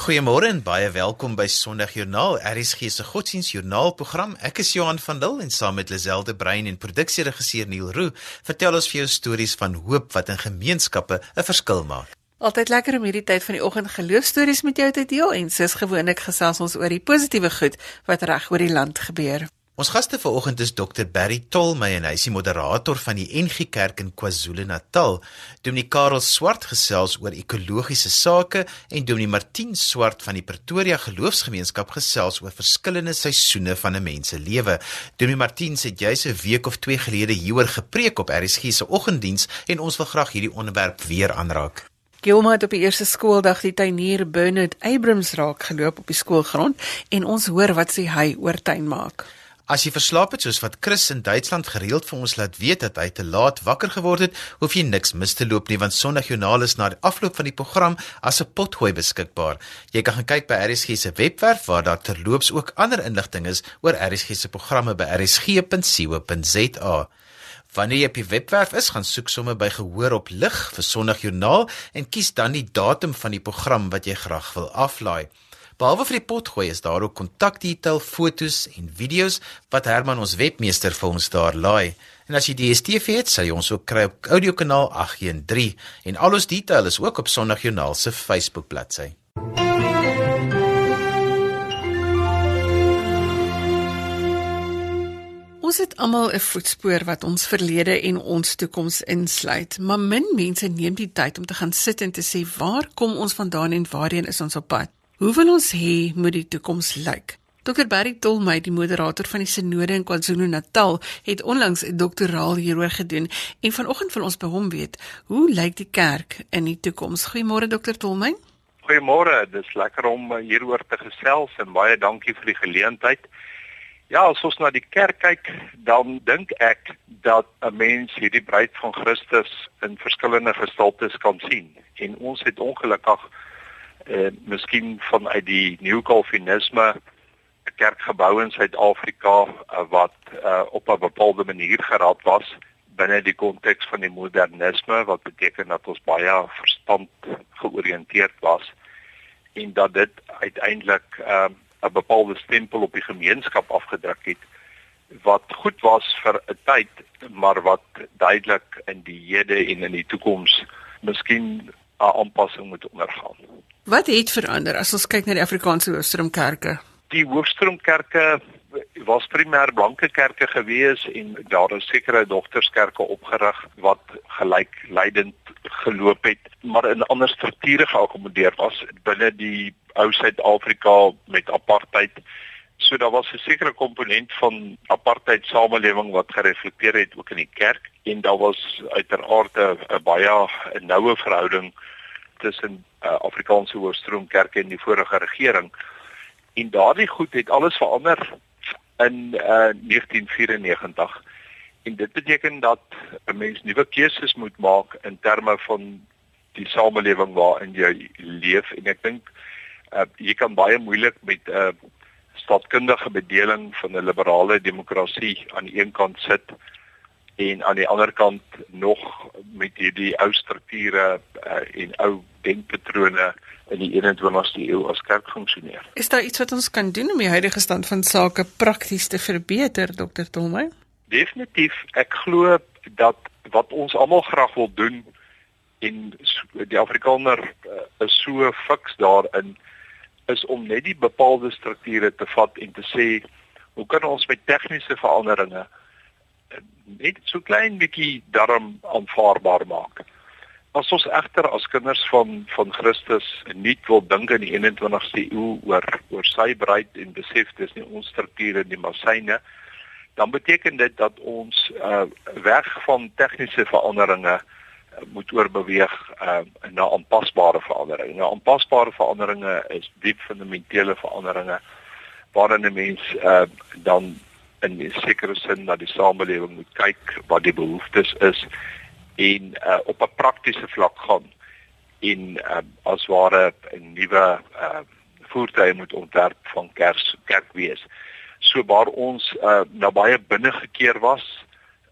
Goeiemôre en baie welkom by Sondagjoernaal, RSG se godsdienstjoernaalprogram. Ek is Johan van Dil en saam met Lazelle Brein en produksieregisseur Neil Roo, vertel ons vir jou stories van hoop wat in gemeenskappe 'n verskil maak. Altyd lekker om hierdie tyd van die oggend geloofstories met jou te deel en soos gewoonlik gesels ons oor die positiewe goed wat reg oor die land gebeur. Ons gaste vanoggend is Dr Barry Tolmey en hy is die moderator van die NG Kerk in KwaZulu-Natal. Dominee Karel Swart gesels oor ekologiese sake en Dominee Martin Swart van die Pretoria Geloofsgemeenskap gesels oor verskillende seisoene van 'n mens se lewe. Dominee Martin sê jy se week of 2 gelede hieroor gepreek op RSG se oggenddiens en ons wil graag hierdie onderwerp weer aanraak. Gilma het op die eerste skooldag die tuinier Bernard Abrams raak geloop op die skoolgrond en ons hoor wat sê hy oor tuinmaak. As jy verslaap het soos wat Chris in Duitsland gereeld vir ons laat weet dat hy te laat wakker geword het, hoef jy niks mis te loop nie want Sondagjoernaal is na die afloop van die program as 'n potgooi beskikbaar. Jy kan gaan kyk by RSG se webwerf waar daar terloops ook ander inligting is oor RSG se programme by rsg.co.za. Wanneer jy op die webwerf is, gaan soek sommer by gehoor op lig vir Sondagjoernaal en kies dan die datum van die program wat jy graag wil aflaai. Behalwe vir die potgooi is daar ook kontakdetail, fotos en video's wat Herman ons webmeester vir ons daar laai. En as jy die DStv het, sal jy ons ook kry op audiokanaal 813 en al ons detail is ook op Sondagjoernaal se Facebook bladsy. Ons het almal 'n voetspoor wat ons verlede en ons toekoms insluit, maar min mense neem die tyd om te gaan sit en te sê waar kom ons vandaan en waarheen is ons op pad? Hoe wil ons hê moet die toekoms lyk? Dr Barry Tolmey, die moderator van die Sinode in KwaZulu-Natal, het onlangs 'n doktoraal hieroor gedoen en vanoggend wil ons by hom weet, hoe lyk die kerk in die toekoms? Goeiemôre Dr Tolmey. Goeiemôre, dit is lekker om eh, hieroor te gesels en baie dankie vir die geleentheid. Ja, as ons na die kerk kyk, dan dink ek dat 'n mens hierdie bruid van Christus in verskillende gestaltes kan sien. En ons het ongelukkig eh miskien vanuit die nuwe kalvinisme kerkgebou in Suid-Afrika uh, wat uh, op 'n bepaalde manier geraad was binne die konteks van die modernisme wat beteken dat ons baie verstand georiënteerd was en dat dit uiteindelik uh, 'n bepaalde stempel op die gemeenskap afgedruk het wat goed was vir 'n tyd maar wat duidelik in die hede en in die toekoms miskien 'n aanpassing moet ondergaan. Wat het verander as ons kyk na die Afrikaanse hoofstroomkerke? Die hoofstroomkerke was primêr blanke kerke gewees en daar is sekere dogterskerke opgerig wat gelykleidend geloop het, maar in ander strukture geakkommodeer was binne die ou Suid-Afrika met apartheid. So daar was 'n sekere komponent van apartheid samelewing wat gereflekteer het ook in die kerk en daar was uiteraard 'n baie noue verhouding tussen uh, Afrikaanse Hoofstroomkerke en die vorige regering. En daardie goed het alles verander in uh, 1994. En dit beteken dat 'n mens nuwe keuses moet maak in terme van die samelewing waarin jy leef en ek dink uh, jy kan baie moeilik met 'n uh, staatkundige bedeling van 'n liberale demokrasie aan die een kant sit en aan die ander kant nog met hierdie ou strukture uh, en ou denkpatrone in die 21ste eeu as kerk funksioneer. Is daar iets wat ons kan doen om die huidige stand van sake prakties te verbeter, Dr. Tolmey? Definitief, ek glo dat wat ons almal graag wil doen en die Afrikaner uh, is so fiks daarin is om net die bepaalde strukture te vat en te sê hoe kan ons met tegniese veranderinge net so klein bietjie darm aanvaarbaar maak. As ons egter as kinders van van Christus nie wil dink in die 21ste eeu oor oor sy bruid en besef dis nie ons strukture nie maar syne, dan beteken dit dat ons uh weg van tegniese veranderinge uh, moet oorbeweeg uh na aanpasbare veranderinge. Nou aanpasbare veranderinge is diep fundamentele veranderinge waarin 'n mens uh dan in 'n sekere sin na die samelewing moet kyk wat die behoeftes is en uh, op 'n praktiese vlak gaan en uh, as ware 'n nuwe uh, voertuie moet ontwerp van kerk kerk wees. So waar ons uh, nou baie binne gekeer was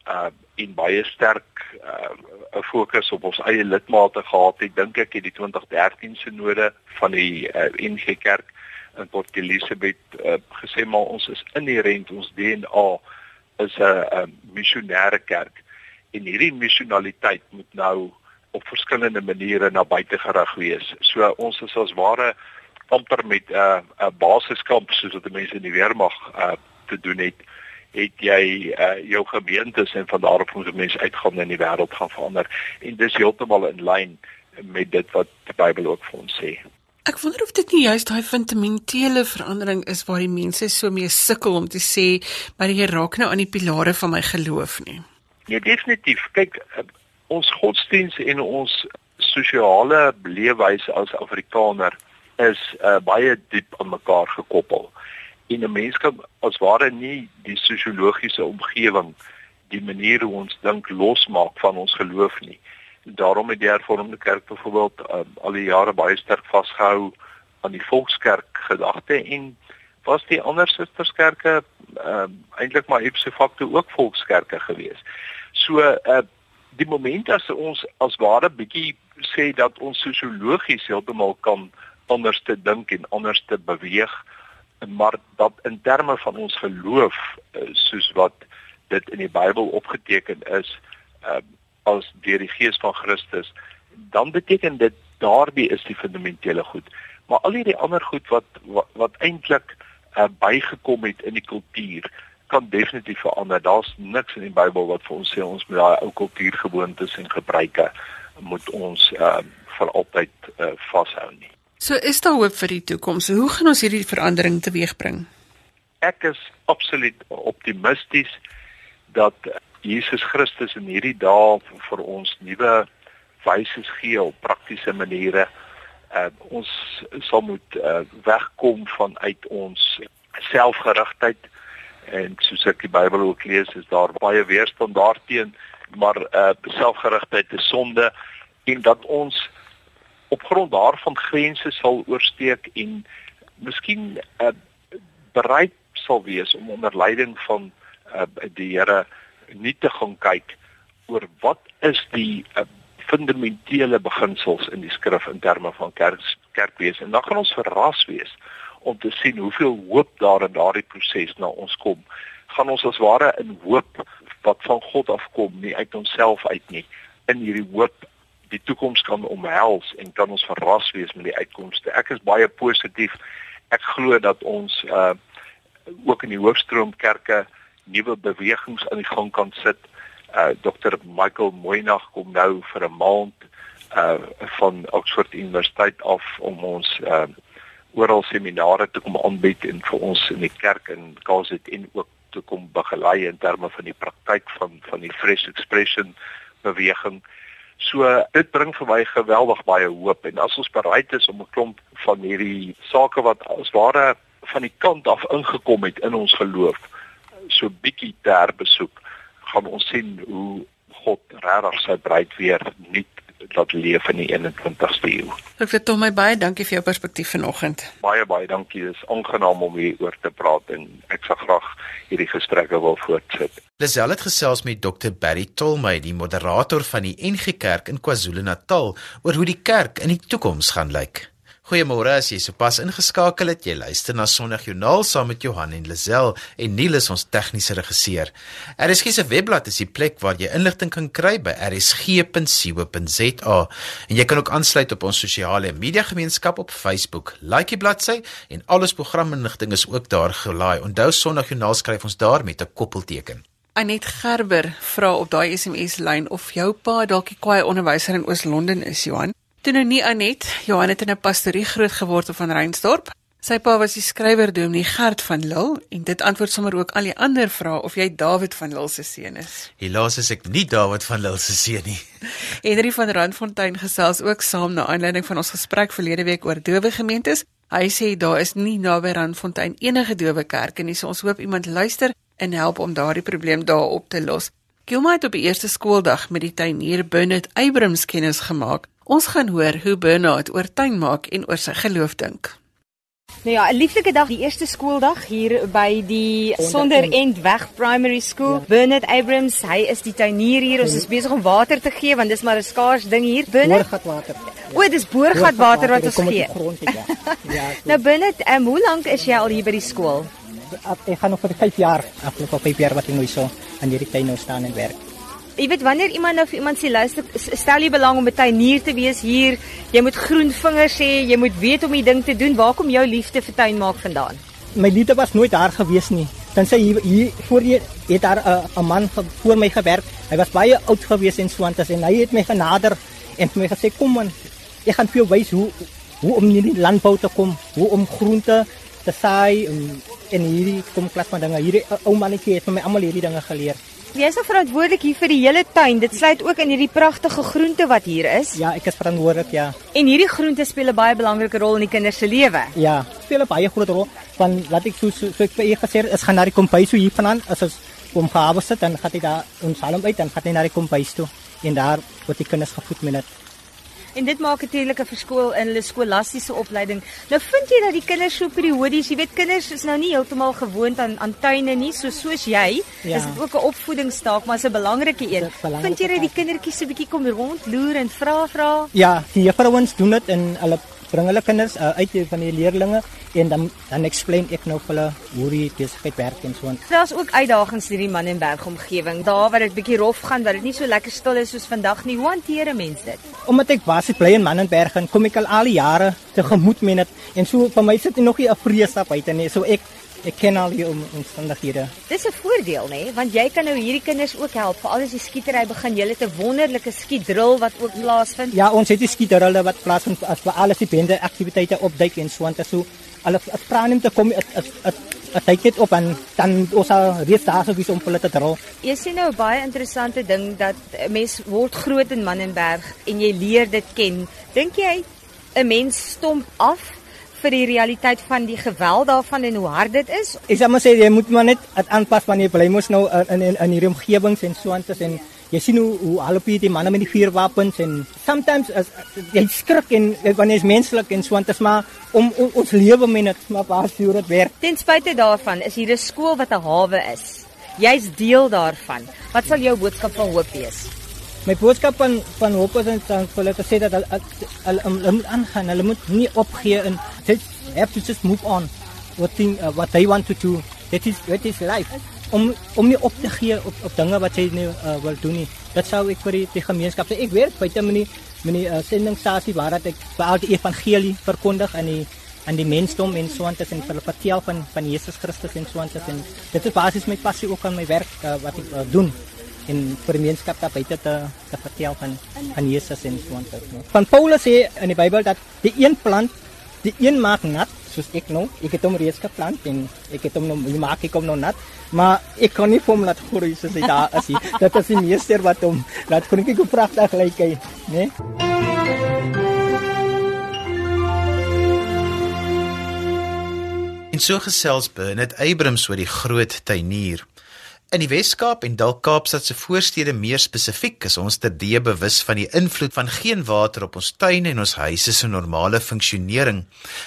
uh, en baie sterk uh, 'n fokus op ons eie lidmate gehad het, dink ek het die 2013 sinode van die uh, NG Kerk in Port Elizabeth uh, gesê maar ons is inherënt ons DNA is 'n missionêre kerk en hierdie missionaliteit moet nou op verskillende maniere na buite gerig wees. So ons is as ware amper met 'n uh, 'n basiskamp soos wat die mense in die weermag uh, te doen het het jy uh, jou gemeentes en van daar af moet mense uitgaan in die wêreld gaan verander en dis heeltemal in lyn met dit wat die Bybel ook vir ons sê. Ek wonder of dit nie juist daai fundamentele verandering is waar die mense so mee sukkel om te sê maar jy raak nou aan die pilare van my geloof nie. Nee, definitief. Kyk, uh, ons godsdiens en ons sosiale leefwyse as Afrikaner is uh, baie diep aan mekaar gekoppel en 'n mens kan as ware nie die sosiologiese omgewing die manier hoe ons dink losmaak van ons geloof nie. Daarom het die hervormde kerk byvoorbeeld um, al die jare baie sterk vasgehou aan die volkskerk gedagte en was die ander susterskerke um, eintlik maar ipso facto ook volkskerke gewees. So uh, die moment as ons as ware bietjie sê dat ons sosiologies heeltemal kan anders te dink en anders te beweeg maar dat in terme van ons geloof eh, soos wat dit in die Bybel opgeteken is uh, as deur die gees van Christus dan beteken dit daardie is die fundamentele goed maar al hierdie ander goed wat wat, wat eintlik uh, bygekom het in die kultuur kan definitief verander daar's niks in die Bybel wat vir ons sê ons moet daai ou kultuurgewoontes en gebruike moet ons uh, vir altyd uh, vashou nie So is daar hoop vir die toekoms. Hoe gaan ons hierdie verandering teweegbring? Ek is absoluut optimisties dat Jesus Christus in hierdie dae vir ons nuwe wyse gee op praktiese maniere. Uh, ons sal moet uh, wegkom vanuit ons selfgerigtheid en soos ek die Bybel ook lees is daar baie weerstand daarteenoor maar uh, selfgerigtheid is sonde en dat ons op grond daarvan grense sal oorsteek en miskien uh, bereid sal wees om onder leiding van uh, die Here nie te gaan kyk oor wat is die uh, fundamentele beginsels in die skrif in terme van kerk kerkwees en dan gaan ons verras wees om te sien hoeveel hoop daar in daardie proses na ons kom gaan ons as ware in hoop wat van God afkom nie uit onsself uit nie in hierdie hoop die toekoms kan omhels en kan ons verras wees met die uitkomste. Ek is baie positief. Ek glo dat ons uh ook in die hoofstroomkerke nuwe bewegings aan die gang kan sit. Uh Dr Michael Moynag kom nou vir 'n maand uh van Oxford Universiteit af om ons uh oral seminare te kom aanbied en vir ons in die kerk in KZN ook te kom begelei in terme van die praktyk van van die fresh expression beweging. So dit bring vir my geweldig baie hoop en as ons bereid is om 'n klomp van hierdie sake wat as ware van die kant af ingekom het in ons geloof so bietjie ter besoek gaan ons sien hoe God regtig sy bruid weer nuut laat leef in die 21ste eeu. Ek vir Tom my baie dankie vir jou perspektief vanoggend. Baie baie dankie. Dit is aangenaam om hier oor te praat en ek sal graag hierdie gesprekke wil voortsit. Lisel het gesels met Dr Barry Tolmey, die moderator van die NG Kerk in KwaZulu-Natal, oor hoe die kerk in die toekoms gaan lyk. Goeiemôre as jy sopas ingeskakel het. Jy luister na Sondag Joernaal saam met Johan en Lisel en Neil is ons tegniese regisseur. RSG se webblad is die plek waar jy inligting kan kry by rsg.co.za en jy kan ook aansluit op ons sosiale media gemeenskap op Facebook. Like die bladsy en al ons programinligting is ook daar gelaai. Onthou Sondag Joernaal skryf ons daar met 'n koppelteken. Anet Gerber vra op daai SMS lyn of jou pa dalk 'n kwaai onderwyser in Oos-London is, Johan. Toe nou nie Anet, Johan het in 'n pastorie groot geword van Reinsdorp. Sy pa was die skrywer Dominee Gert van Lille en dit antwoord sommer ook al die ander vrae of jy David van Lille se seun is. Helaas is ek nie David van Lille se seun nie. Henry van Randfontein gesels ook saam na aanleiding van ons gesprek verlede week oor dowe gemeentes. Hy sê daar is nie naby Randfontein enige dowe kerke nie, so ons hoop iemand luister en help om daardie probleem daar op te los. Gilma het op die eerste skooldag met die tuinier Bernard Abrams kennis gemaak. Ons gaan hoor hoe Bernard oor tuin maak en oor sy geloof dink. Nou ja, 'n lieflike dag, die eerste skooldag hier by die Sonder End Weg Primary School. Ja. Bernard Abrams, hy is die tuinier hier. Ons is besig om water te gee want dis maar 'n skaars ding hier. Bernard Boorgatwater. Ja. O, dis boorgatwater wat ons gee. Grond, ja. ja nou Bernard, um, hoe lank is jy al hier by die skool? Ek gaan nog vir 5 jaar, afgelope 5 jaar wat ek nou so aan hierdie tuin nou staan en werk. Jy weet wanneer iemand nou vir iemand sê luister, stel jy belang om 'n tuinier te wees hier, jy moet groen vingers hê, jy moet weet om die ding te doen. Waar kom jou liefde vir tuin maak vandaan? My liefde was nooit daar gewees nie. Dan sê hier, hier voor jy het daar uh, 'n man voor my gewerk. Hy was baie oud gewees en so aan en hy het my genader en my gesê kom man, ek gaan vir jou wys hoe hoe om in die landbou te kom, hoe om groente te saai en en hierdie kom klas van dinge. Hierdie ou mannetjie het vir my almal hierdie dinge geleer. Jy is verantwoordelik hier vir die hele tuin. Dit sluit ook in hierdie pragtige groente wat hier is. Ja, ek is verantwoordelik, ja. En hierdie groente speel 'n baie belangrike rol in die kinders se lewe. Ja, speel 'n baie groot rol. Van laat ek so so, so ek vir u gesê is gaan na die kombuis hier vanaand as ons kom gehawe sit dan gaan jy daar ons salm uit dan gaan jy na die kombuis toe en daar word die kinders gevoed met dit. En dit maak natuurlik 'n verskil in hulle skolastiese opleiding. Nou vind jy dat die kinders so periodies, jy weet kinders is nou nie heeltemal gewoond aan aan tuine nie, so soos jy, ja. is dit ook 'n opvoedingsstaak, maar 'n belangrike een. Belangrike vind jy dat die kindertjies so 'n bietjie kom rondloer en vra vra? Ja, die juffrouens doen dit en hulle bring hulle kinders uh, uit van die leerlinge en dan dan explain ek nou vir hulle hoe die besigheid werk en so. Daar's ook uitdagings in hierdie Mannenberg omgewing. Daar waar dit bietjie rof gaan, waar dit nie so lekker stil is soos vandag nie. Hoe hanteer 'n mens dit? Omdat ek basies bly in Mannenberg en kom ek al al die jare te gemoed met dit en so vir my sit dit nog nie 'n vrees op buite nie. So ek Ek ken al die omstandighede. Dis 'n voordeel nê, want jy kan nou hierdie kinders ook help. Veral as die skietery begin, jy het 'n wonderlike skietdrill wat ook plaasvind. Ja, ons het die skietdrille wat plaasvind as vir alles die bende aktiwiteite opduik en so aan. So alles as pranem te kom as as as hy dit op en dan ons al reeds daar so wie om hulle te drill. Jy sien nou 'n baie interessante ding dat 'n mens word groot in Mannenberg en jy leer dit ken. Dink jy 'n mens stomp af vir die realiteit van die geweld daarvan en hoe hard dit is. Ek sê maar sê jy moet maar net aanpas wanneer jy bly mos nou in in in hierdie omgewings en so aantes en jy sien hoe hoe al op hierdie manne met die vuurwapens en sometimes as jy skrik en wanneer is menslik en so aantes maar om, om ons lewe met dit maar pas hoe dit werk. Ten spyte daarvan is hier 'n skool wat 'n hawe is. Jy's deel daarvan. Wat sal jou boodskap van hoop wees? My boodskap van van hoop is en dan vir hulle te sê dat hulle hulle moet aangaan. Hulle moet nie opgee en they have to just move on. What thing uh, what they want to do. That is what is life. Om om nie op te gee op op dinge wat jy nie uh, wil doen nie. Dit sou ek vir die, die gemeenskap sê. Ek werk by 'n manie manie uh, sendingstasie waar dat ek vir al die evangelie verkondig aan die aan die mensdom en so aan te sien vir hulle vertel van van Jesus Christus en so aan te sien. Dit is basies my passie ook aan my werk uh, wat ek uh, doen en vir die gemeenskap daar buite te te vertel van van Jesus en so wat. Van Paulus sê in die Bybel dat die een plant, die een maak nat, soos ek nou, ek het hom reeds geplant en ek het hom nou maak ek hom nou nat, maar ek kan nie vir hom laat groei soos hy daar is nie. Dit is die meester wat hom laat groei kyk hoe pragtig lyk hy, né? En so gesels Bernard Abrams oor die groot tuinier. In die Wes-Kaap en dalk Kaapstad se voorstede meer spesifiek is ons terdee bewus van die invloed van geen water op ons tuine en ons huise se normale funksionering.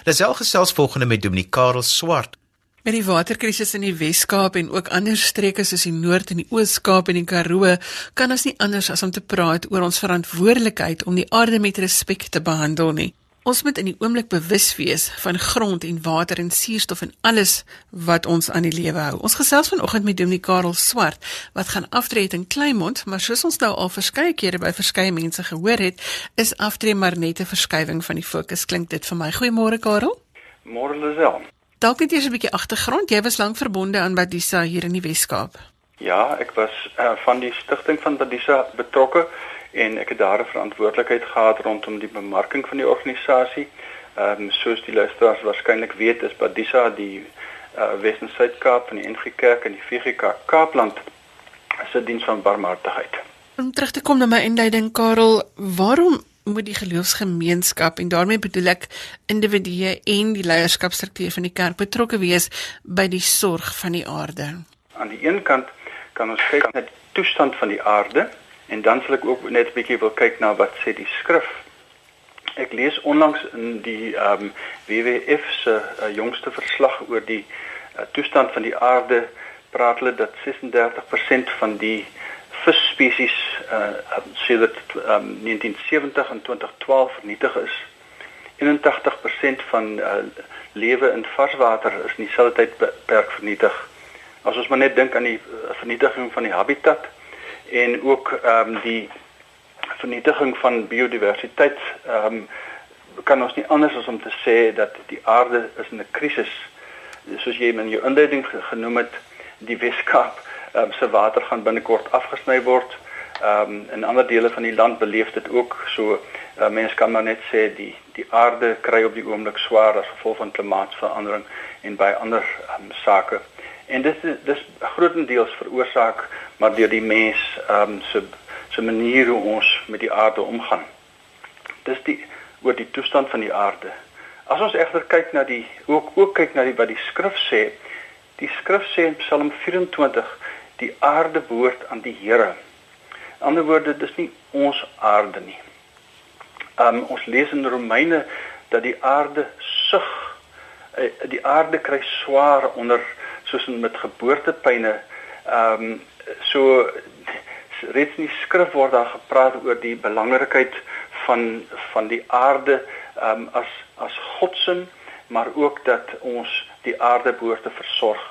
Lisel gesels volgende met Dominique Karel Swart. Met die waterkrisis in die Wes-Kaap en ook ander streke soos die Noord en die Oos-Kaap en die Karoo, kan ons nie anders as om te praat oor ons verantwoordelikheid om die aarde met respek te behandel nie. Ons moet in die oomblik bewus wees van grond en water en suurstof en alles wat ons aan die lewe hou. Ons gesels vanoggend met Dominee Karel Swart wat gaan aftree in Kleinmond, maar soos ons nou al verskeie kere by verskeie mense gehoor het, is aftree maar net 'n verskywing van die fokus. Klink dit vir my? Goeiemôre Karel. Môre Lisel. Dalk net eers 'n bietjie agtergrond. Jy was lank verbonde aan Badisa hier in die Wes-Kaap. Ja, ek was uh, van die stigting van Badisa betrokke en ek het daar 'n verantwoordelikheid gehad rondom die bemarking van die organisasie. Ehm um, soos die luisteraars waarskynlik weet, is Badisa die uh, Wes- en Suid-Kaap van die NG Kerk en die VGK Kaapland se diens van barmhartigheid. Om terug te kom na my inleiding Karel, waarom moet die geloofsgemeenskap en daarmee bedoel ek individue en die leierskapstruktuur van die kerk betrokke wees by die sorg van die aarde? Aan die een kant kan ons kyk na die toestand van die aarde En dan sal ek ook net 'n bietjie wil kyk na wat sê die skrif Ek lees onlangs in die ehm um, WWF se uh, jongste verslag oor die uh, toestand van die aarde praat hulle dat 36% van die visspesies uh sê dat um, 1970 en 2012 vernietig is. 81% van uh, lewe in varswater is in dieselfde tydperk vernietig. As ons maar net dink aan die vernietiging van die habitat en ook ehm um, die vernietiging van biodiversiteit ehm um, kan ons nie anders as om te sê dat die aarde is in 'n krisis. Soos jy in jou inleiding genoem het, die Weskaap um, se water gaan binnekort afgesny word. Ehm um, in ander dele van die land beleef dit ook so. Uh, mense kan maar net sê die die aarde kry op die oomblik swaar as gevolg van klimaatsverandering en by ander um, sake. En dit is dis grootendeels veroorsaak maar deur die mens um, se se manier hoe ons met die aarde omgaan. Dis die oor die toestand van die aarde. As ons egter kyk na die ook ook kyk na die wat die skrif sê, die skrif sê in Psalm 24 die aarde behoort aan die Here. In ander woorde, dis nie ons aarde nie. Um ons lees in Romeine dat die aarde sug. Uh, die aarde kry swaar onder soos met geboortepyne. Um so reeds in die skrif word daar gepraat oor die belangrikheid van van die aarde um, as as godsin maar ook dat ons die aarde behoort te versorg.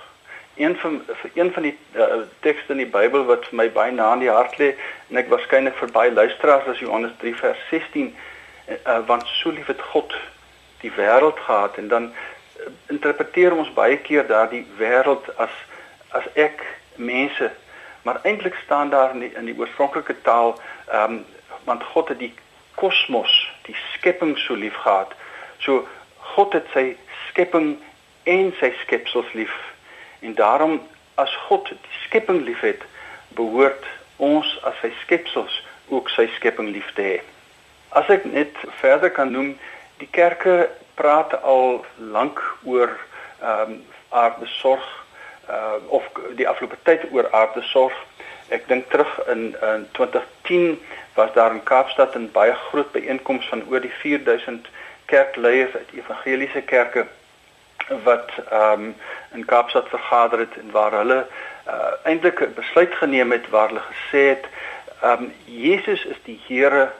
Een van vir een van die uh, tekste in die Bybel wat vir my baie na in die hart lê en ek waarskynlik vir baie luisteraars as Johannes 3 vers 16 uh, uh, want so lief het God die wêreld gehad en dan interpreteer ons baie keer daardie wêreld as as ek mense maar eintlik staan daar in die, in die oorspronklike taal ehm um, want God het die kosmos, die skepping so lief gehad. So God het sy skepping en sy skepsels lief. En daarom as God die skepping liefhet, behoort ons as sy skepsels ook sy skepping lief te hê. As ek net verder kan noem, die kerke praat al lank oor ehm um, aardesorg uh of die afgelope tyd oor aardesorg Ek dink terug in in 2010 was daar in Kaapstad 'n baie groot byeenkoms van oor die 4000 kerkleiers uit evangeliese kerke wat ehm um, in Kaapstad vergader het en waar hulle uh, eintlik 'n besluit geneem het waar hulle gesê het ehm um, Jesus is die Here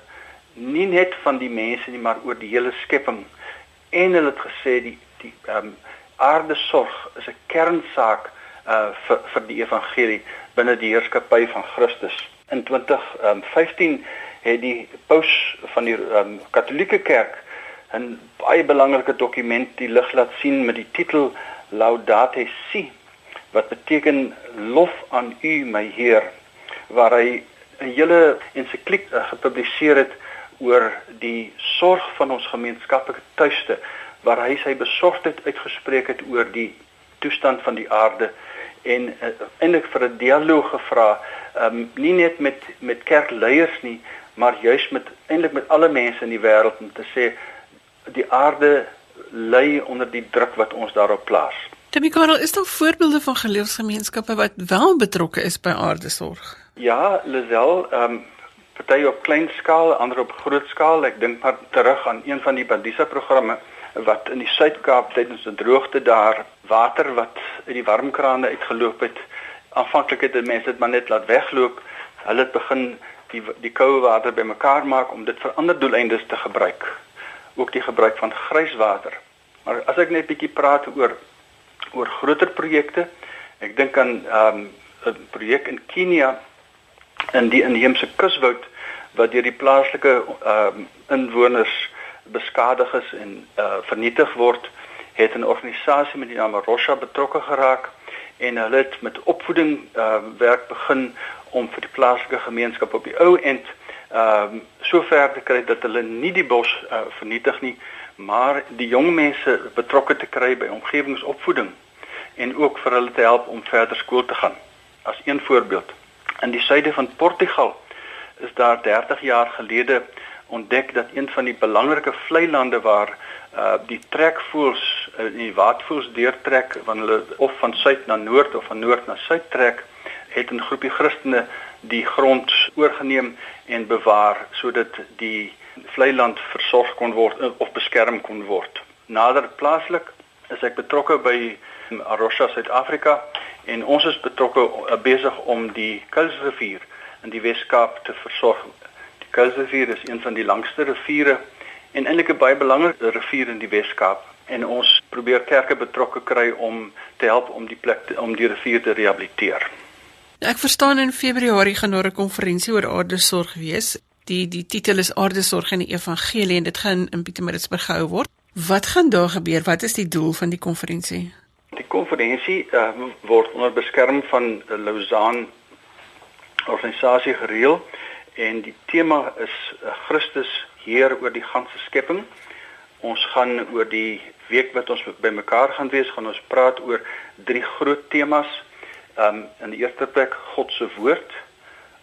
nie net van die mense nie maar oor die hele skepping en hulle het gesê die die ehm um, aarde sorg is 'n kernsaak uh vir vir die evangelie binne die heerskappy van Christus. In 2015 um, het die paus van die um, Katolieke Kerk 'n baie belangrike dokument die lig laat sien met die titel Laudate Si wat beteken lof aan U my Heer waar hy 'n hele ensikliek uh, gepubliseer het oor die sorg van ons gemeenskaplike tuiste waar hy sy besorgdheid uitgespreek het oor die toestand van die aarde en uh, eintlik vir 'n dialoog gevra, um, nie net met met kerkleiers nie, maar juis met eintlik met alle mense in die wêreld om te sê die aarde ly onder die druk wat ons daarop plaas. Temikarel, is daar voorbeelde van geloofsgemeenskappe wat wel betrokke is by aardesorg? Ja, Lisel, ehm um, party op klein skaal, ander op groot skaal. Ek dink maar terug aan een van die Bandisa programme wat in die Suid-Kaap tydens 'n droogte daar water wat uit die warmkrane uitgeloop het. Aanvanklik het mense dit maar net laat wegloop. Hulle het begin die die koue water bymekaar maak om dit vir ander doeleindes te gebruik. Ook die gebruik van grijswater. Maar as ek net bietjie praat oor oor groter projekte, ek dink aan ehm, 'n um, projek in Kenia in die inheemse kuswoud wat deur die plaaslike um, inwoners beskadig is en uh, vernietig word het 'n organisasie met die naam Rosha betrokke geraak en hulle het met opvoeding uh, werk begin om vir die plaaslike gemeenskap op die ou end ehm uh, sover te kry dat hulle nie die bos uh, vernietig nie maar die jong mense betrokke te kry by omgewingsopvoeding en ook vir hulle te help om verder skool te gaan. As een voorbeeld in die suide van Portugal is daar 30 jaar gelede ontdek dat een van die belangrike vlei lande waar uh die trekvoels uh, die waatvoels deurtrek wanneer hulle of van suid na noord of van noord na suid trek het 'n groepie Christene die grond oorgeneem en bewaar sodat die vlei land versorg kon word eh, of beskerm kon word. Nader plaaslik is ek betrokke by Arusha Suid-Afrika en ons is betrokke uh, besig om die Kuilsrivier in die Wes-Kaap te versorg. Die Kuilsrivier is een van die langste riviere en eintlik 'n baie belangrike rivier in die Wes-Kaap en ons probeer kerke betrokke kry om te help om die plek te, om die rivier te rehabiliteer. Ek verstaan in Februarie gaan daar 'n konferensie oor aardesorg wees. Die die titel is Aardesorg in die Evangelie en dit gaan in Pietermaritzburg gehou word. Wat gaan daar gebeur? Wat is die doel van die konferensie? Die konferensie uh, word onder beskerming van Lausanne organisasie gereël en die tema is uh, Christus heer oor die ganse skepping. Ons gaan oor die week wat ons bymekaar gaan wees, gaan ons praat oor drie groot temas. Um in die eerste plek God se woord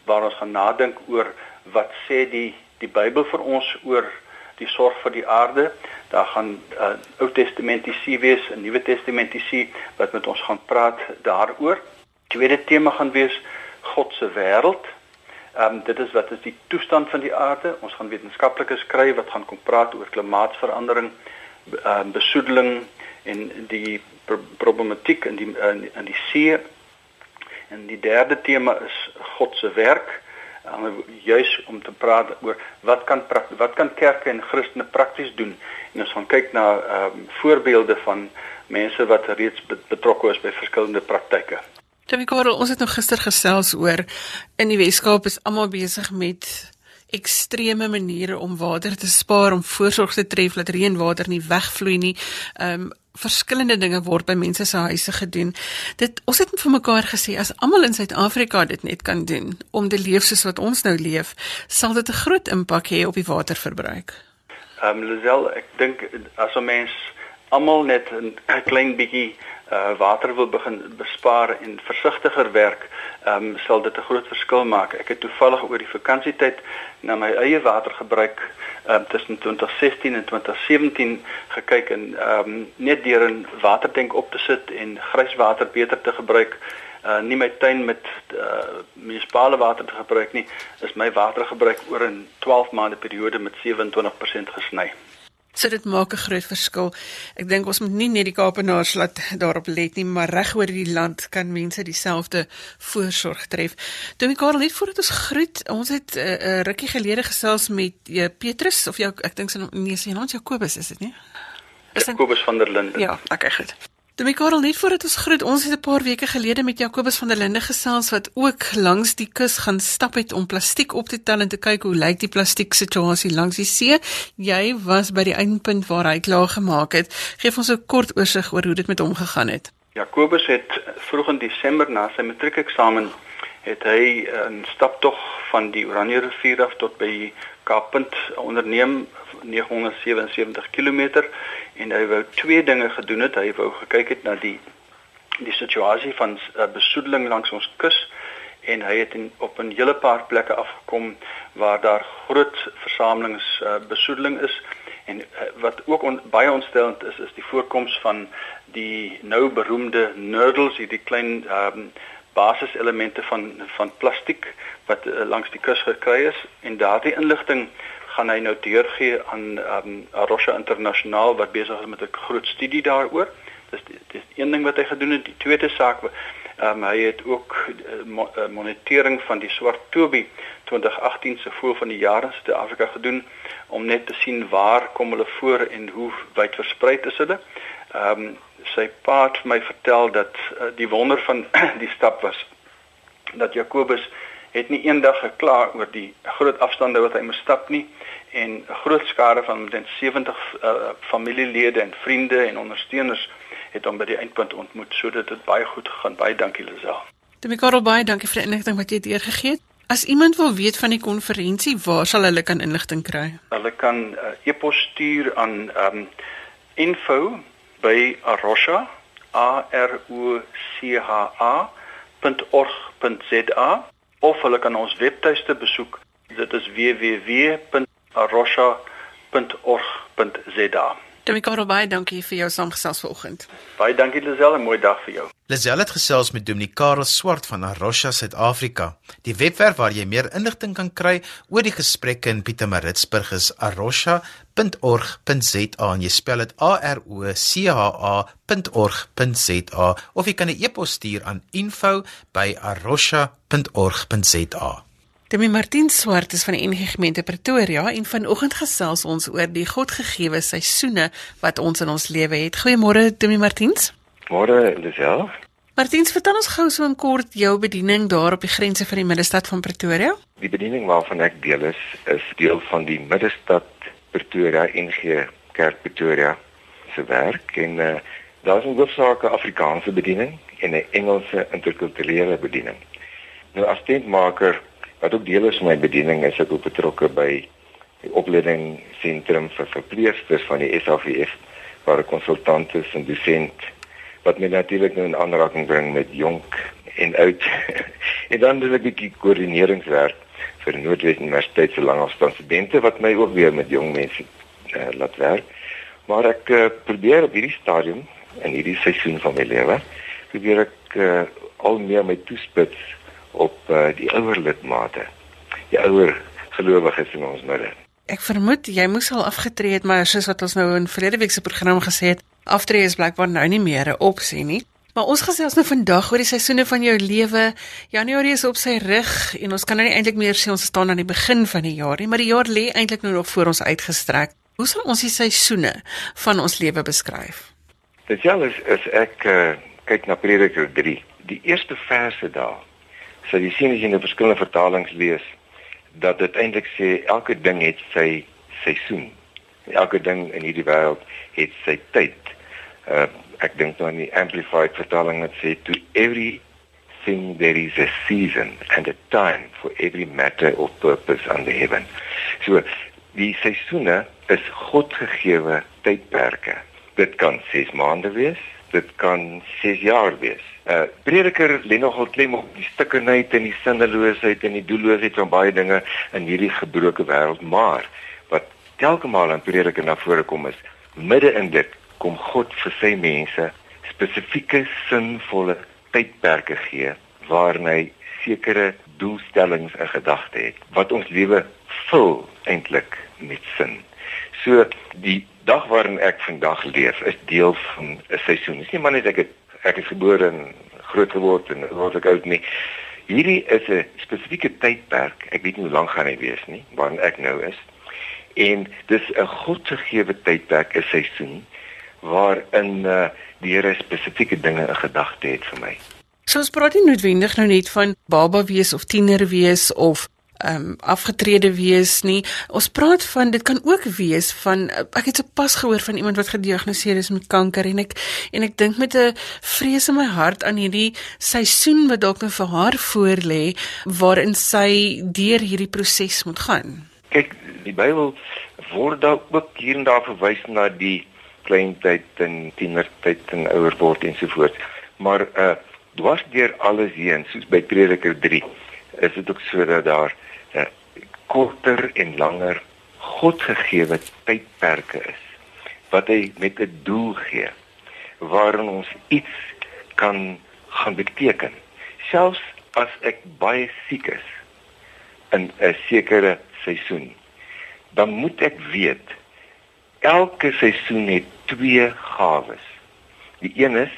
waar ons gaan nadink oor wat sê die die Bybel vir ons oor die sorg vir die aarde. Daar gaan uh, Ou Testamentiese wees, 'n Nuwe Testamentiese wat met ons gaan praat daaroor. Tweede tema gaan wees God se wêreld. Ehm um, dit is wat is die toestand van die aarde. Ons gaan wetenskaplikes kry wat gaan kom praat oor klimaatsverandering, ehm um, besoedeling en die pro problematiek in die in, in die see. En die derde tema is God se werk um, juis om te praat oor wat kan wat kan kerke en Christene prakties doen en ons gaan kyk na ehm um, voorbeelde van mense wat reeds betrokke is by verskillende praktyke. Tommy Karel, ons het nog gister gesels oor in die Weskaap is almal besig met ekstreme maniere om water te spaar om voorsorg te tref dat reënwater nie wegvloei nie. Ehm um, verskillende dinge word by mense se huise gedoen. Dit ons het vir mekaar gesê as almal in Suid-Afrika dit net kan doen om te leef soos wat ons nou leef, sal dit 'n groot impak hê op die waterverbruik. Ehm um, Lisel, ek dink as 'n mens almal net 'n klein bietjie uh, water wil begin bespaar en versigtiger werk, ehm um, sal dit 'n groot verskil maak. Ek het toevallig oor die vakansietyd na my eie watergebruik ehm um, tussen 2016 en 2017 gekyk en ehm um, net deur 'n watertank op te sit en grijswater beter te gebruik uh nie my tuin met uh munisipale water te gebruik nie is my watergebruik oor 'n 12 maande periode met 27% gesny. So dit maak 'n groot verskil. Ek dink ons moet nie net die Kaapenaars laat daarop let nie, maar reg oor die land kan mense dieselfde voorsorg tref. Tommy Karel, net voordat ons groet, ons het 'n uh, uh, rukkie gelede gesels met uh, Petrus of jou ek dink sy nee, sy naam is Jakobus, is dit nie? Jakobus van der Linden. Ja, okay, goed. Demi Karel, net voordat ons groet, ons het 'n paar weke gelede met Jakobus van der Linde gesels wat ook langs die kus gaan stap het om plastiek op te tel en te kyk hoe lyk die plastiek situasie langs die see. Jy was by die eindpunt waar hy klaar gemaak het. Geef ons 'n kort oorsig oor hoe dit met hom gegaan het. Jakobus het vroeg in Desember na sy matriekeksamen het hy 'n staptog van die Oranje rivier af tot by Kaappunt onderneem 977 km en hy wou twee dinge gedoen het. Hy wou gekyk het na die die situasie van uh, besoedeling langs ons kus en hy het in, op 'n hele paar plekke afgekom waar daar groot versamelings uh, besoedeling is en uh, wat ook on, baie ontstellend is is die voorkoms van die nou beroemde nurdles, hierdie klein um, basiselemente van van plastiek wat uh, langs die kus gekry is en daardie inligting gaan hy nou deurgee aan um, Arusha Internasionaal wat besig is met 'n groot studie daaroor. Dis dis een ding wat hy gedoen het. Die tweede saak, um, hy het ook uh, mo uh, monitering van die swart tobie 2018 se voel van die jaar in Suid-Afrika gedoen om net te sien waar kom hulle voor en hoe wyd versprei is hulle. Ehm um, sy pa het my vertel dat uh, die wonder van die stap was dat Jakobus het nie eendag gekla oor die groot afstande wat hy moes stap nie en 'n groot skare van omtrent 70 uh, familielede en vriende en ondersteuners het hom by die eindpunt ontmoet sodat dit baie goed gegaan. Baie dankie Lisel. Dit Karel baie dankie vir die inligting wat jy hier gegee het. As iemand wil weet van die konferensie, waar sal hulle kan inligting kry? Hulle kan uh, e-pos stuur aan um, info by arosha a r o c h a.org.za of hulle kan ons webtuiste besoek. Dit is www arosha.org.za. Dominique Robai, dankie vir jou saamgesels vanoggend. Baie dankie Lisel en mooi dag vir jou. Lisel het gesels met Dominique Karel Swart van Arosha Suid-Afrika. Die webwerf waar jy meer inligting kan kry oor die gesprekke in Pietermaritzburg is arosha.org.za en jy spel dit A R O C H A.org.za of jy kan 'n e-pos stuur aan info@arosha.org.za. Demi Martin Swart is van die NG Gemeente Pretoria en vanoggend gesels ons oor die Godgegewe seisoene wat ons in ons lewe het. Goeiemôre Demi Martins. Môre Lisel. Martins, vertel ons gou so 'n kort jou bediening daar op die grense van die middestad van Pretoria. Die bediening waarvan ek deel is, is deel van die middestad Pretoria NG Kerk Pretoria se werk en uh, daar is 'n hoofsaake Afrikaanse bediening en 'n Engelse interkulturele bediening. Nou as tentmaker Wat ook deel is van my bediening is ek ook betrokke by die opleiding sentrum vir verpleegsters van die SAVF waar 'n konsultant is en dosent wat my natuurlik nou in aanraking bring met jonk en oud. en dan doen ek 'n bietjie koördineringswerk vir Noordwes Universiteit se langafstandstudente wat my ook weer met jong mense uh, laat werk. Maar ek uh, probeer op hierdie stadium in hierdie seisoen van my lewe probeer ek uh, al meer my toespits op uh, die ouer lidmate. Die ouer gelowiges in ons midde. Ek vermoed jy moes al afgetree het, maar soos wat ons nou in verlede week se program gesê het, aftree is blykbaar nou nie meer 'n opsie nie. Maar ons gesels nou vandag oor die seisoene van jou lewe. Januarie is op sy rug en ons kan nou nie eintlik meer sê ons staan aan die begin van die jaar nie, maar die jaar lê eintlik nou nog voor ons uitgestrek. Hoe sal ons die seisoene van ons lewe beskryf? Dit ja, is, is ek uh, kyk na Prediker 3. Die eerste verse daar sal jy sien as jy in verskillende vertalings lees dat dit eintlik sê elke ding het sy seisoen. Elke ding in hierdie wêreld het sy tyd. Uh ek dink nou aan die amplified vertaling wat sê to every thing there is a season and a time for every matter of purpose under heaven. So die seisoene is God gegeewe tydperke. Dit kan 6 maande wees, dit kan 6 jaar wees. Uh Prediker lê nogal klem op die stikkenheid en die sinneloosheid en die doelloosheid van baie dinge in hierdie gebroke wêreld, maar wat telke maal in Prediker na vore kom is, midde in dit kom God vir sy mense spesifieke sinvolle tydperke gee waarin hy sekere doelstellings in gedagte het wat ons lewe vul eintlik met sin. So die dag waarin ek vandag leef is deel van 'n seisoen. Dis nie maar net ek het ek is gebore en groot geword en word ek oud nie. Hierdie is 'n spesifieke tydperk. Ek weet nie hoe lank gaan hy wees nie, waarin ek nou is. En dis 'n godgegewe tydperk, 'n seisoen waarin uh, die Here spesifieke dinge in gedagte het vir my. So ons praat nie noodwendig nou net van baba wees of tiener wees of ehm um, afgetrede wees nie. Ons praat van dit kan ook wees van ek het sopas gehoor van iemand wat gediagnoseer is met kanker en ek en ek dink met 'n vrees in my hart aan hierdie seisoen wat dalk nou vir haar voorlê waarin sy deur hierdie proses moet gaan. Kyk, die Bybel word daar ook hier en daar verwys na die kleintyd en tienertyd en ouer word en so voort. Maar uh dwars deur alles heen, soos by Prediker 3, is dit ook so dat daar korter en langer godgegewe tydperke is wat hy met 'n doel gee waarin ons iets kan gaan beteken. Selfs as ek baie siek is in 'n sekere seisoen dan moet ek weet elke seisoen het twee gawes die een is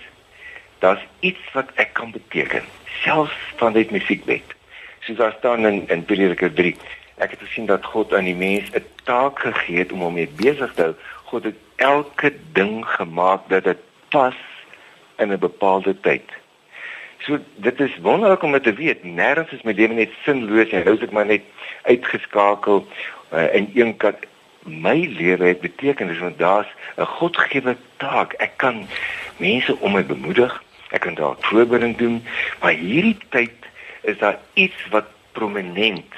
daar's iets wat ek kan beteken selfs van dit musiekbed soos daar staan in in Prediker 3 Ek het gesien dat God aan die mens 'n taak gegee het om hom mee besig te hou. God het elke ding gemaak dat dit pas in 'n bepaalde tyd. So dit is wonderlik om te weet, nêrens is my lewe net sinloos en is ek maar net uitgeskakel uh, in een kant my lewe het betekenis want daar's 'n godgegewe taak. Ek kan mense om my bemoedig, ek kan daar voorbereiding doen, maar hierdie tyd is daar iets wat prominent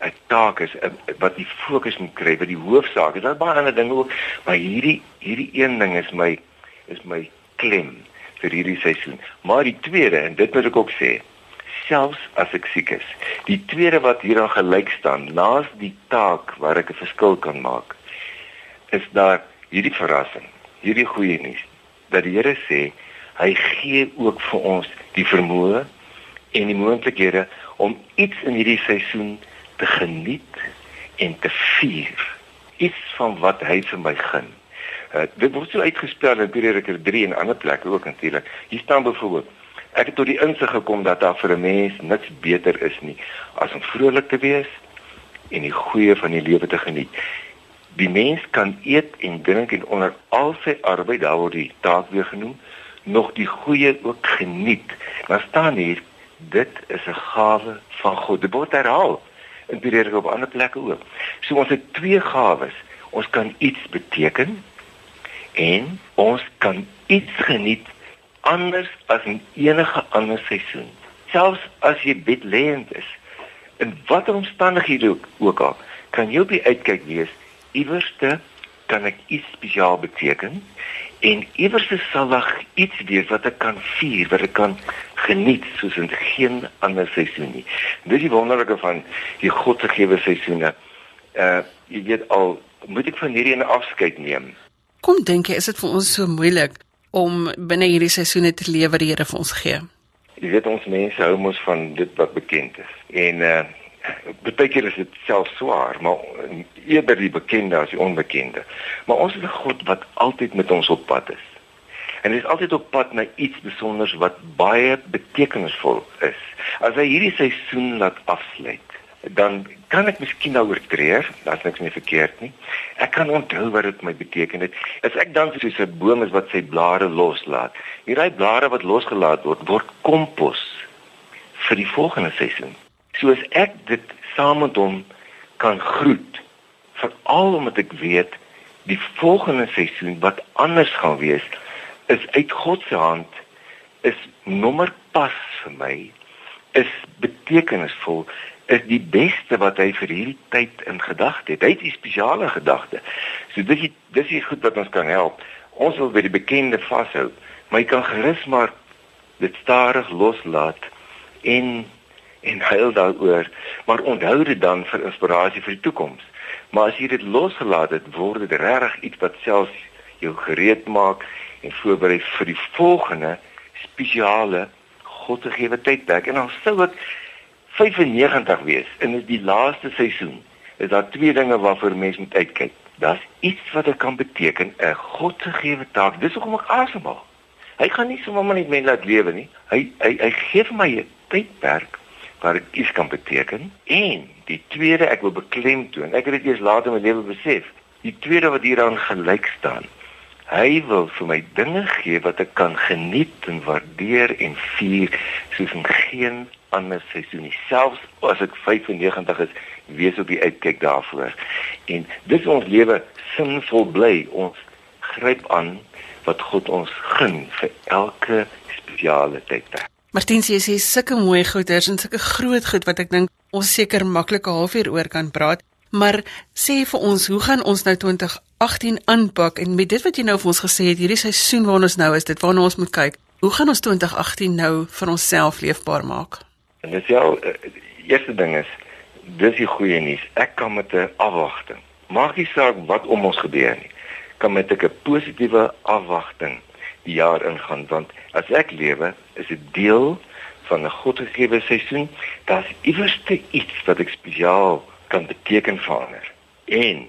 'n taak is wat die fokus moet kry, wat die hoofsaak is. Daar's baie ander dinge ook, maar hierdie hierdie een ding is my is my klem vir hierdie seisoen. Maar die tweede en dit moet ek ook sê, selfs as ek siek is, die tweede wat hier aan gelyk staan, naas die taak waar ek 'n verskil kan maak, is daar hierdie verrassing, hierdie goeie nuus dat die Here sê hy gee ook vir ons die vermoë en die moontlikhede om iets in hierdie seisoen te geniet en te vier. Iets van wat hy vir my gun. Uh, dit word so uitgespel in Prediker 3 en ander plekke ook natuurlik. Hier staan byvoorbeeld Ek het tot die insig gekom dat daar vir 'n mens niks beter is nie as om vrolik te wees en die goeie van die lewe te geniet. Die mens kan eet en drink en onder al sy arbeid daar word die taak weer genoem, nog die goeie ook geniet. Maar staan hier, dit is 'n gawe van God. Dit word herhaal in Prediker op ander plekke ook. So ons het twee gawes. Ons kan iets beteken en ons kan iets geniet anders as in enige ander seisoen. Selfs as jy bedlêend is, in watter omstandighede ook, ook al, kan jy op die uitkyk wees iewerste kan ek iets spesiaal beteken en iewerste sal daar iets wees wat ek kan vier, wat ek kan geniet soos in geen ander seisoen nie. Dis die wonderlike van die God se gegewe seisoene. Uh jy weet al moet ek van hierdie 'n afskeid neem. Kom dink jy is dit vir ons so moeilik om binne hierdie seisoene te lewe wat die Here vir ons gee. Jy weet ons mense hou mos van dit wat bekend is. En uh baie keer is dit self swaar, maar eerder die bekende as die onbekende. Maar ons het 'n God wat altyd met ons op pad is. En hy is altyd op pad na iets spesiaals wat baie betekenisvol is. As hy hierdie seisoen laat afsluit, dan kan ek miskien nou oortree, daar's niks meer verkeerd nie. Ek kan onthou wat dit my beteken het. As ek dan soos 'n boom is wat sy blare loslaat, hierdie blare wat losgelaat word, word kompos vir die volgende seisoen. Soos ek dit saam met hom kan groet, veral omdat ek weet die volgende seisoen wat anders gaan wees, is uit God se hand is nommer pas vir my is betekenisvol is die beste wat hy vir hierdie tyd in gedagte het. Hy het 'n spesiale gedagte. So dis die, dis die goed wat ons kan help. Ons wil by die bekende vashou, maar jy kan gerus maar dit stadig loslaat en en huil daaroor, maar onthou dit dan vir inspirasie vir die toekoms. Maar as jy dit losgelaat het, word dit regtig iets wat selfs jou gereed maak en voorberei vir die volgende spesiale God se gegewe tydperk. En dan sou ek 95 wees in die laaste seisoen is daar twee dinge waarvoor mense moet uitkyk. Daar's iets wat dit kan beteken, 'n God se gegewe taak. Dis hoekom ek asemhaal. Hy gaan nie sommer net mense laat lewe nie. Hy hy hy gee vir my 'n tydperk waar ek iets kan beteken. En die tweede ek wil beklemtoon, ek het dit eers later in my lewe besef. Die tweede wat hieraan gelyk staan. Hy wil vir my dinge gee wat ek kan geniet en waardeer en vier soos in geen ander seisoen nie. Selfs as ek 95 is, wees op die uitkyk daarvoor. En dis ons lewe sinvol bly. Ons gryp aan wat God ons gun vir elke spesiale tyd. Martin sê sy sulke mooi goeders en sulke groot goed wat ek dink ons seker maklik 'n halfuur oor kan praat. Maar sê vir ons, hoe gaan ons nou 2018 aanpak en met dit wat jy nou vir ons gesê het, hierdie seisoen waarin ons nou is, dit waarna ons moet kyk. Hoe gaan ons 2018 nou vir onsself leefbaar maak? En dis ja, die eerste ding is dis die goeie nuus. Ek kan met 'n afwagting. Maak nie saak wat om ons gebeur nie. Kan met 'n positiewe afwagting jaar ingaan want as ek lewe, is dit deel van 'n godgegewe seisoen. Daar's iewers iets wat ek spesiaal kan beteken vir ander. En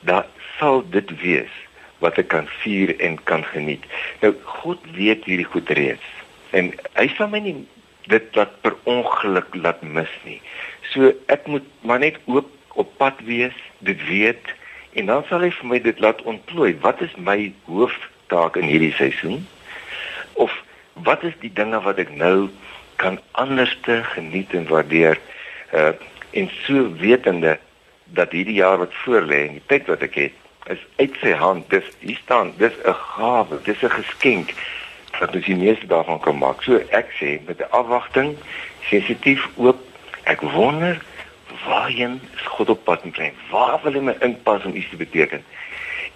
daar sal dit wees wat ek kan vier en kan geniet. Nou God weet hierdie goed reeds. En hy sal my nie dit wat per ongeluk laat mis nie. So ek moet maar net oop op pad wees, dit weet en dan sal hy vir my dit laat ontplooi. Wat is my hooftaak in hierdie seisoen? Of wat is die dinge wat ek nou kan anderste geniet en waardeer? Uh en so wetende dat hierdie jaar wat voorlê en die tyd wat ek het is uit sy hand. Dis hier staan, dis 'n gawe, dis 'n geskenk dat ons die meeste daarvan kan maak. So ek sê met 'n afwagting, sensitief oop. Ek wonder waarheen God op pad met my. Waar wil hy my inpas om iets te beteken?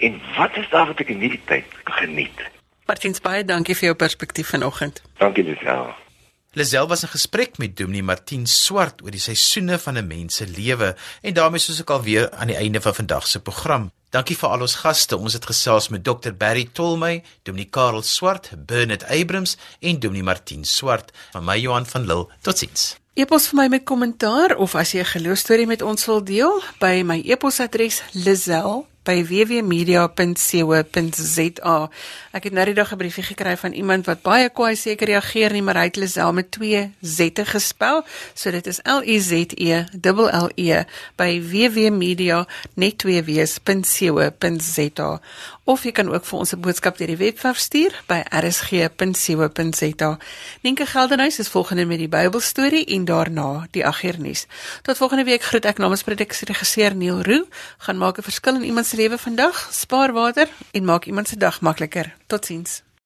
En wat is daar wat ek in hierdie tyd geniet? Martin Spey, dankie vir jou perspektief vanoggend. Dankie ja. Lisel was in gesprek met Dominee Martin Swart oor die seisoene van 'n mens se lewe en daarmee soos ek alweer aan die einde van vandag se program. Dankie vir al ons gaste. Ons het gesels met Dr Barry Tolmey, Dominee Karel Swart, Bernard Abrams en Dominee Martin Swart. Van my Johan van Lille. Totsiens. E-pos vir my met kommentaar of as jy 'n geloostorie met ons wil deel by my e-posadres lizel by www.media.co.za. Ek het nou die dag 'n briefie gekry van iemand wat baie kwaai seker reageer nie, maar hy het Lisel met 2 zette gespel. So dit is L I Z E L L E by www.media.co.za. Of jy kan ook vir ons 'n boodskap deur die webwerf stuur by rsg.co.za. Nienke Geldenhuys is volgende met die Bybelstorie en daarna die agternuus. Tot volgende week groet ek namens produksieregisseur Neil Roo. Gaan maak 'n verskil in iemand se lewe vandag. Spaar water en maak iemand se dag makliker. Totsiens.